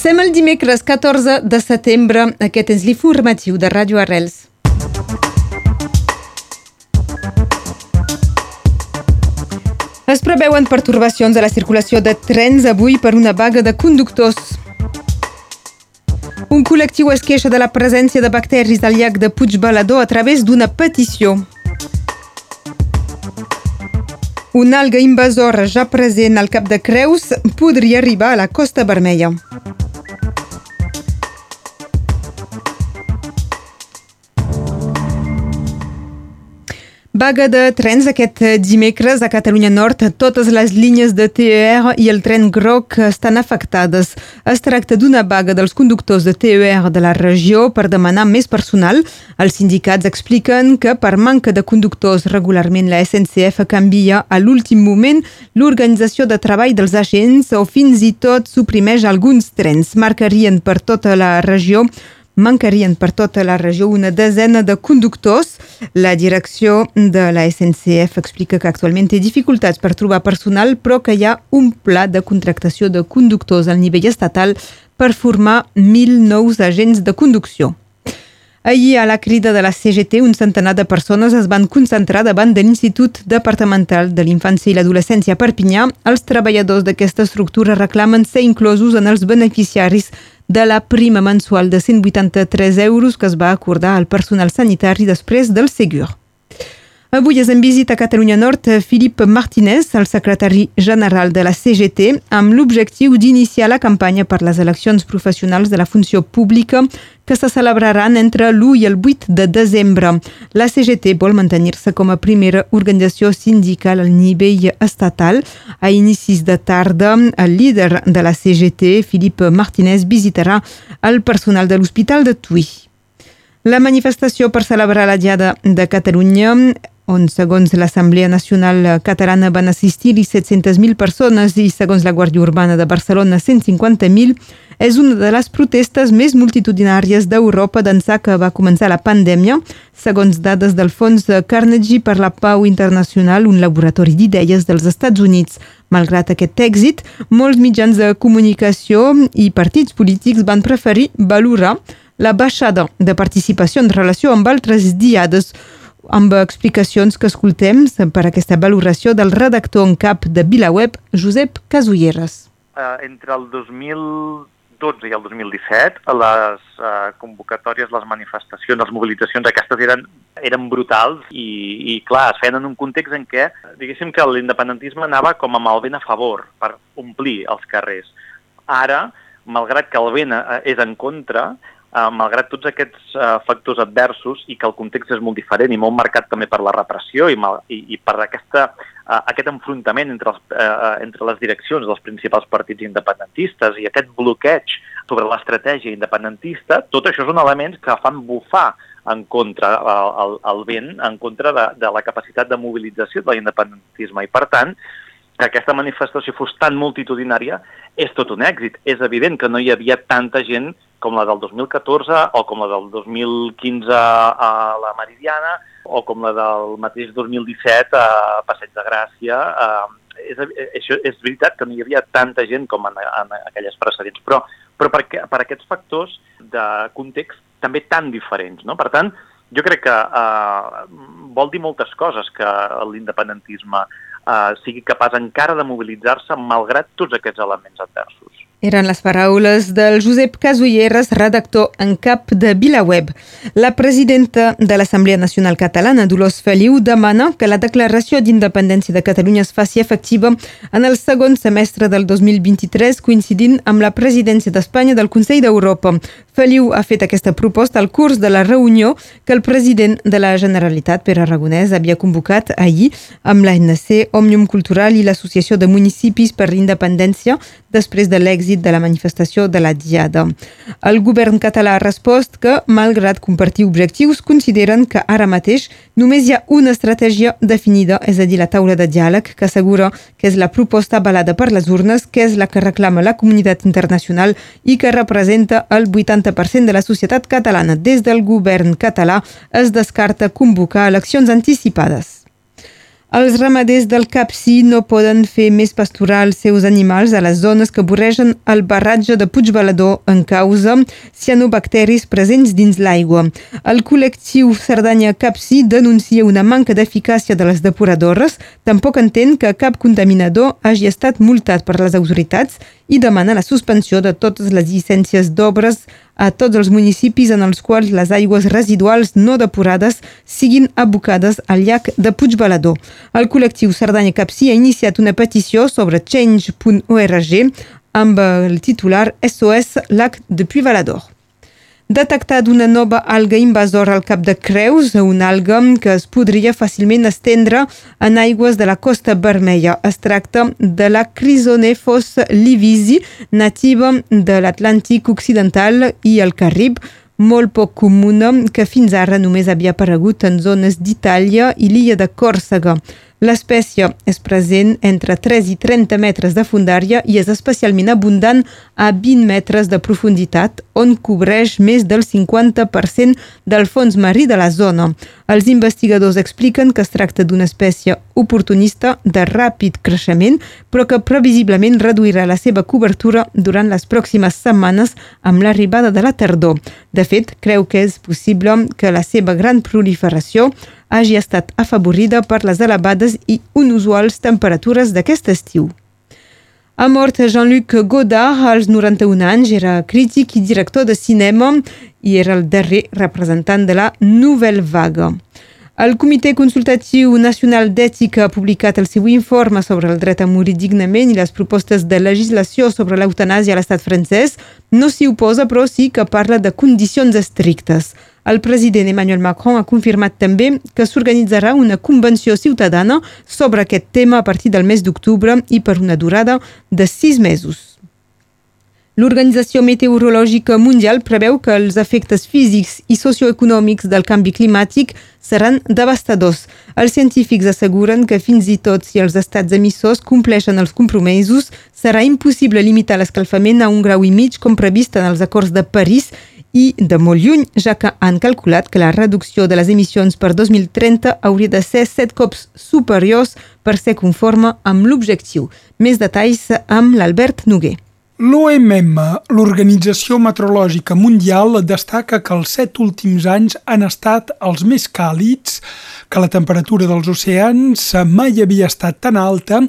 Sem el dimecres 14 de setembre. Aquest és l'informatiu de Ràdio Arrels. Es preveuen pertorbacions a la circulació de trens avui per una vaga de conductors. Un col·lectiu es queixa de la presència de bacteris al llac de Puigbalador a través d'una petició. Una alga invasora ja present al Cap de Creus podria arribar a la Costa Vermella. Vaga de trens aquest dimecres a Catalunya Nord. Totes les línies de TER i el tren groc estan afectades. Es tracta d'una vaga dels conductors de TER de la regió per demanar més personal. Els sindicats expliquen que per manca de conductors regularment la SNCF canvia a l'últim moment l'organització de treball dels agents o fins i tot suprimeix alguns trens. Marcarien per tota la regió mancarien per tota la regió una desena de conductors. La direcció de la SNCF explica que actualment té dificultats per trobar personal, però que hi ha un pla de contractació de conductors al nivell estatal per formar 1.000 nous agents de conducció. Ahir, a la crida de la CGT, un centenar de persones es van concentrar davant de l'Institut Departamental de l'Infància i l'Adolescència a Perpinyà. Els treballadors d'aquesta estructura reclamen ser inclosos en els beneficiaris de la prima mensual de 183 euros que es va acordar al personal sanitari després del Segur. Avui és en visita a Catalunya Nord Filip Martínez, el secretari general de la CGT, amb l'objectiu d'iniciar la campanya per les eleccions professionals de la funció pública que se celebraran entre l'1 i el 8 de desembre. La CGT vol mantenir-se com a primera organització sindical al nivell estatal. A inicis de tarda, el líder de la CGT, Filip Martínez, visitarà el personal de l'Hospital de Tui. La manifestació per celebrar la Diada de Catalunya on, segons l'Assemblea Nacional Catalana, van assistir-hi 700.000 persones i, segons la Guàrdia Urbana de Barcelona, 150.000, és una de les protestes més multitudinàries d'Europa d'ençà que va començar la pandèmia, segons dades del Fons Carnegie per la Pau Internacional, un laboratori d'idees dels Estats Units. Malgrat aquest èxit, molts mitjans de comunicació i partits polítics van preferir valorar la baixada de participació en relació amb altres diades amb explicacions que escoltem per aquesta valoració del redactor en cap de VilaWeb, Josep Casulleres. Uh, entre el 2012 i el 2017, les uh, convocatòries, les manifestacions, les mobilitzacions aquestes eren, eren brutals i, i, clar, es feien en un context en què, diguéssim que l'independentisme anava com amb el vent a favor per omplir els carrers. Ara, malgrat que el vent eh, és en contra, eh, malgrat tots aquests eh, factors adversos i que el context és molt diferent i molt marcat també per la repressió i, mal, i, i per aquesta, eh, aquest enfrontament entre, els, eh, eh, entre les direccions dels principals partits independentistes i aquest bloqueig sobre l'estratègia independentista, tot això són elements que fan bufar en contra el, el, el vent, en contra de, de la capacitat de mobilització de l'independentisme. I, per tant, que aquesta manifestació fos tan multitudinària és tot un èxit. És evident que no hi havia tanta gent com la del 2014 o com la del 2015 a la Meridiana o com la del mateix 2017 a Passeig de Gràcia. Eh, és, això, és veritat que no hi havia tanta gent com en, en aquelles precedents, però, però per, per aquests factors de context també tan diferents. No? Per tant, jo crec que eh, vol dir moltes coses que l'independentisme eh, sigui capaç encara de mobilitzar-se malgrat tots aquests elements adversos. Eren les paraules del Josep Casulleres, redactor en cap de VilaWeb. La presidenta de l'Assemblea Nacional Catalana, Dolors Feliu, demana que la declaració d'independència de Catalunya es faci efectiva en el segon semestre del 2023, coincidint amb la presidència d'Espanya del Consell d'Europa. Feliu ha fet aquesta proposta al curs de la reunió que el president de la Generalitat, Pere Aragonès, havia convocat ahir amb l'ANC, Òmnium Cultural i l'Associació de Municipis per l'Independència després de l'èxit l'èxit de la manifestació de la Diada. El govern català ha respost que, malgrat compartir objectius, consideren que ara mateix només hi ha una estratègia definida, és a dir, la taula de diàleg, que assegura que és la proposta avalada per les urnes, que és la que reclama la comunitat internacional i que representa el 80% de la societat catalana. Des del govern català es descarta convocar eleccions anticipades. Els ramaders del Capcí no poden fer més pasturar els seus animals a les zones que vorregen el barratge de Puigbalador en causa cianobacteris presents dins l'aigua. El col·lectiu Cerdanya Capcí denuncia una manca d'eficàcia de les depuradores, tampoc entén que cap contaminador hagi estat multat per les autoritats i demana la suspensió de totes les llicències d'obres a tots els municipis en els quals les aigües residuals no depurades siguin abocades al llac de Puigbalador. El col·lectiu Cerdanya Capcí ha iniciat una petició sobre change.org amb el titular SOS Lac de Puigbalador detectat una nova alga invasora al cap de Creus, una alga que es podria fàcilment estendre en aigües de la Costa Vermella. Es tracta de la Chrysonephos livisi, nativa de l'Atlàntic Occidental i el Carib, molt poc comuna que fins ara només havia aparegut en zones d'Itàlia i l'illa de Còrsega. L'espècie és present entre 3 i 30 metres de fundària i és especialment abundant a 20 metres de profunditat, on cobreix més del 50% del fons marí de la zona. Els investigadors expliquen que es tracta d'una espècie oportunista de ràpid creixement, però que previsiblement reduirà la seva cobertura durant les pròximes setmanes amb l'arribada de la tardor. De fet, creu que és possible que la seva gran proliferació hagi estat afavorida per les elevades i inusuals temperatures d'aquest estiu. Ha mort Jean-Luc Godard als 91 anys, era crític i director de cinema i era el darrer representant de la Nouvelle Vague. El Comitè Consultatiu Nacional d'Ètica ha publicat el seu informe sobre el dret a morir dignament i les propostes de legislació sobre l'eutanàsia a l'estat francès. No s'hi oposa, però sí que parla de condicions estrictes. El president Emmanuel Macron ha confirmat també que s'organitzarà una convenció ciutadana sobre aquest tema a partir del mes d'octubre i per una durada de sis mesos. L'Organització Meteorològica Mundial preveu que els efectes físics i socioeconòmics del canvi climàtic seran devastadors. Els científics asseguren que fins i tot si els estats emissors compleixen els compromisos, serà impossible limitar l'escalfament a un grau i mig com previst en els acords de París i de molt lluny, ja que han calculat que la reducció de les emissions per 2030 hauria de ser set cops superiors per ser conforme amb l'objectiu. Més detalls amb l'Albert Noguer. L'OMM, l'Organització Meteorològica Mundial, destaca que els set últims anys han estat els més càlids, que la temperatura dels oceans mai havia estat tan alta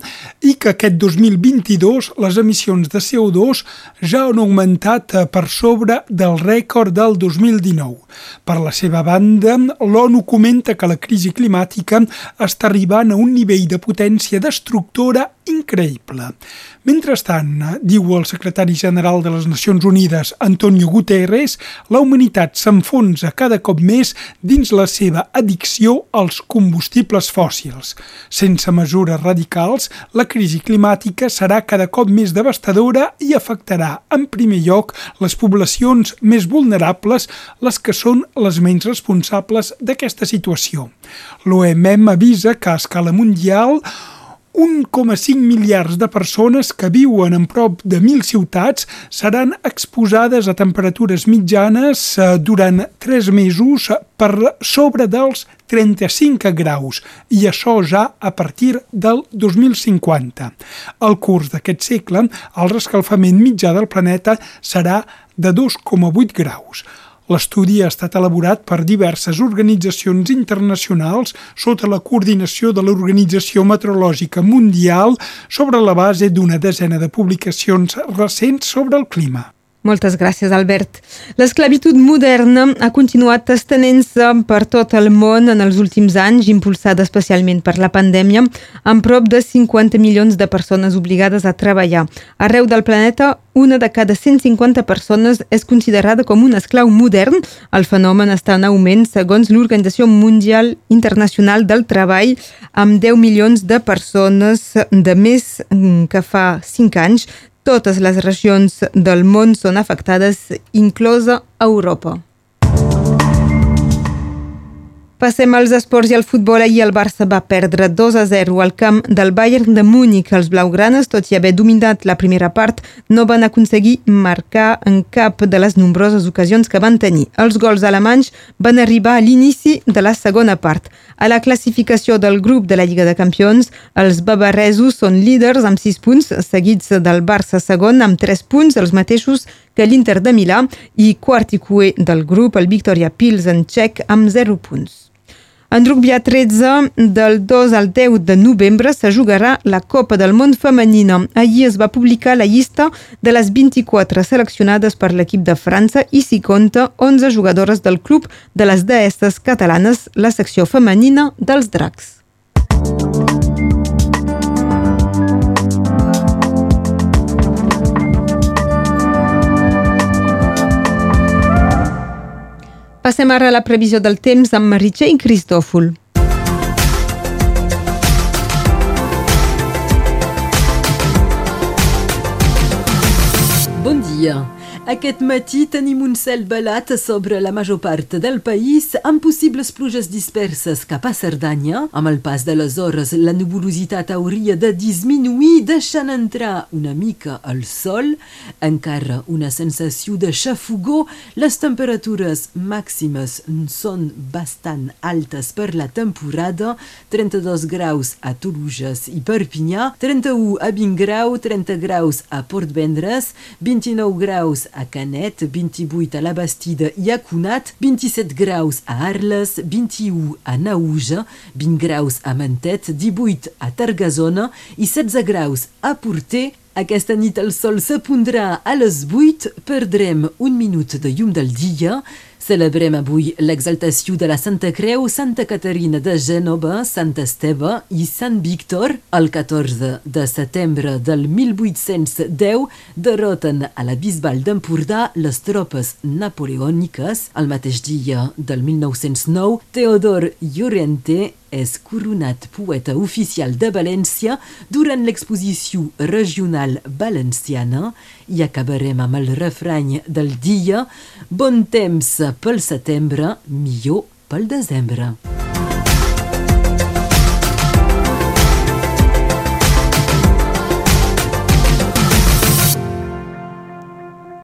i que aquest 2022 les emissions de CO2 ja han augmentat per sobre del rècord del 2019. Per la seva banda, l'ONU comenta que la crisi climàtica està arribant a un nivell de potència destructora increïble. Mentrestant, diu el secretari general de les Nacions Unides, Antonio Guterres, la humanitat s'enfonsa cada cop més dins la seva addicció als combustibles fòssils. Sense mesures radicals, la crisi climàtica serà cada cop més devastadora i afectarà, en primer lloc, les poblacions més vulnerables, les que són les menys responsables d'aquesta situació. L'OMM avisa que a escala mundial 1,5 miliards de persones que viuen en prop de 1.000 ciutats seran exposades a temperatures mitjanes eh, durant 3 mesos per sobre dels 35 graus i això ja a partir del 2050. Al curs d'aquest segle, el rescalfament mitjà del planeta serà de 2,8 graus. L'estudi ha estat elaborat per diverses organitzacions internacionals sota la coordinació de l'Organització Meteorològica Mundial sobre la base d'una desena de publicacions recents sobre el clima. Moltes gràcies, Albert. L'esclavitud moderna ha continuat estenent-se per tot el món en els últims anys, impulsada especialment per la pandèmia, amb prop de 50 milions de persones obligades a treballar. Arreu del planeta, una de cada 150 persones és considerada com un esclau modern. El fenomen està en augment segons l'Organització Mundial Internacional del Treball, amb 10 milions de persones de més que fa 5 anys totes les regions del món són afectades, inclosa Europa. Passem als esports i al futbol. Ahir el Barça va perdre 2 a 0 al camp del Bayern de Múnich. Els blaugranes, tot i haver dominat la primera part, no van aconseguir marcar en cap de les nombroses ocasions que van tenir. Els gols alemanys van arribar a l'inici de la segona part. A la classificació del grup de la Lliga de Campions, els bavaresos són líders amb 6 punts, seguits del Barça segon amb 3 punts, els mateixos que l'Inter de Milà, i quart i cué del grup, el Victoria Pilsen txec, amb 0 punts. En rugby a 13, del 2 al 10 de novembre, se jugarà la Copa del Món Femenina. Ahir es va publicar la llista de les 24 seleccionades per l'equip de França i s'hi compta 11 jugadores del club de les deesses catalanes, la secció femenina dels dracs. Passem ara la previsió del temps amb Meritxell Cristòfol. Bon dia. Aquest matí tenim un cel velat sobre la major part del país amb possibles pluges disperses cap a Cerdanya. Amb el pas de les hores, la nuvolositat hauria de disminuir deixant entrar una mica el sol. Encara una sensació de xafogó. Les temperatures màximes són bastant altes per la temporada. 32 graus a Toluges i Perpinyà, 31 a 20 graus, 30 graus a Port Vendres, 29 graus a Canet, 28 a la Bastida i a Cunat, 27 graus a Arles, 21 a Nauja, 20 graus a Mantet, 18 a Targazona i 16 graus a Porter. Aquesta nit el sol se pondrà a les 8, perdrem un minut de llum del dia, Celebrem avui l'exaltació de la Santa Creu, Santa Caterina de Gènova, Sant Esteve i Sant Víctor. El 14 de setembre del 1810 derroten a la Bisbal d'Empordà les tropes napoleòniques. El mateix dia del 1909, Teodor Llorente és coronat poeta oficial de València durant l'exposició regional valenciana i acabarem amb el refrany del dia Bon temps pel setembre, millor pel desembre.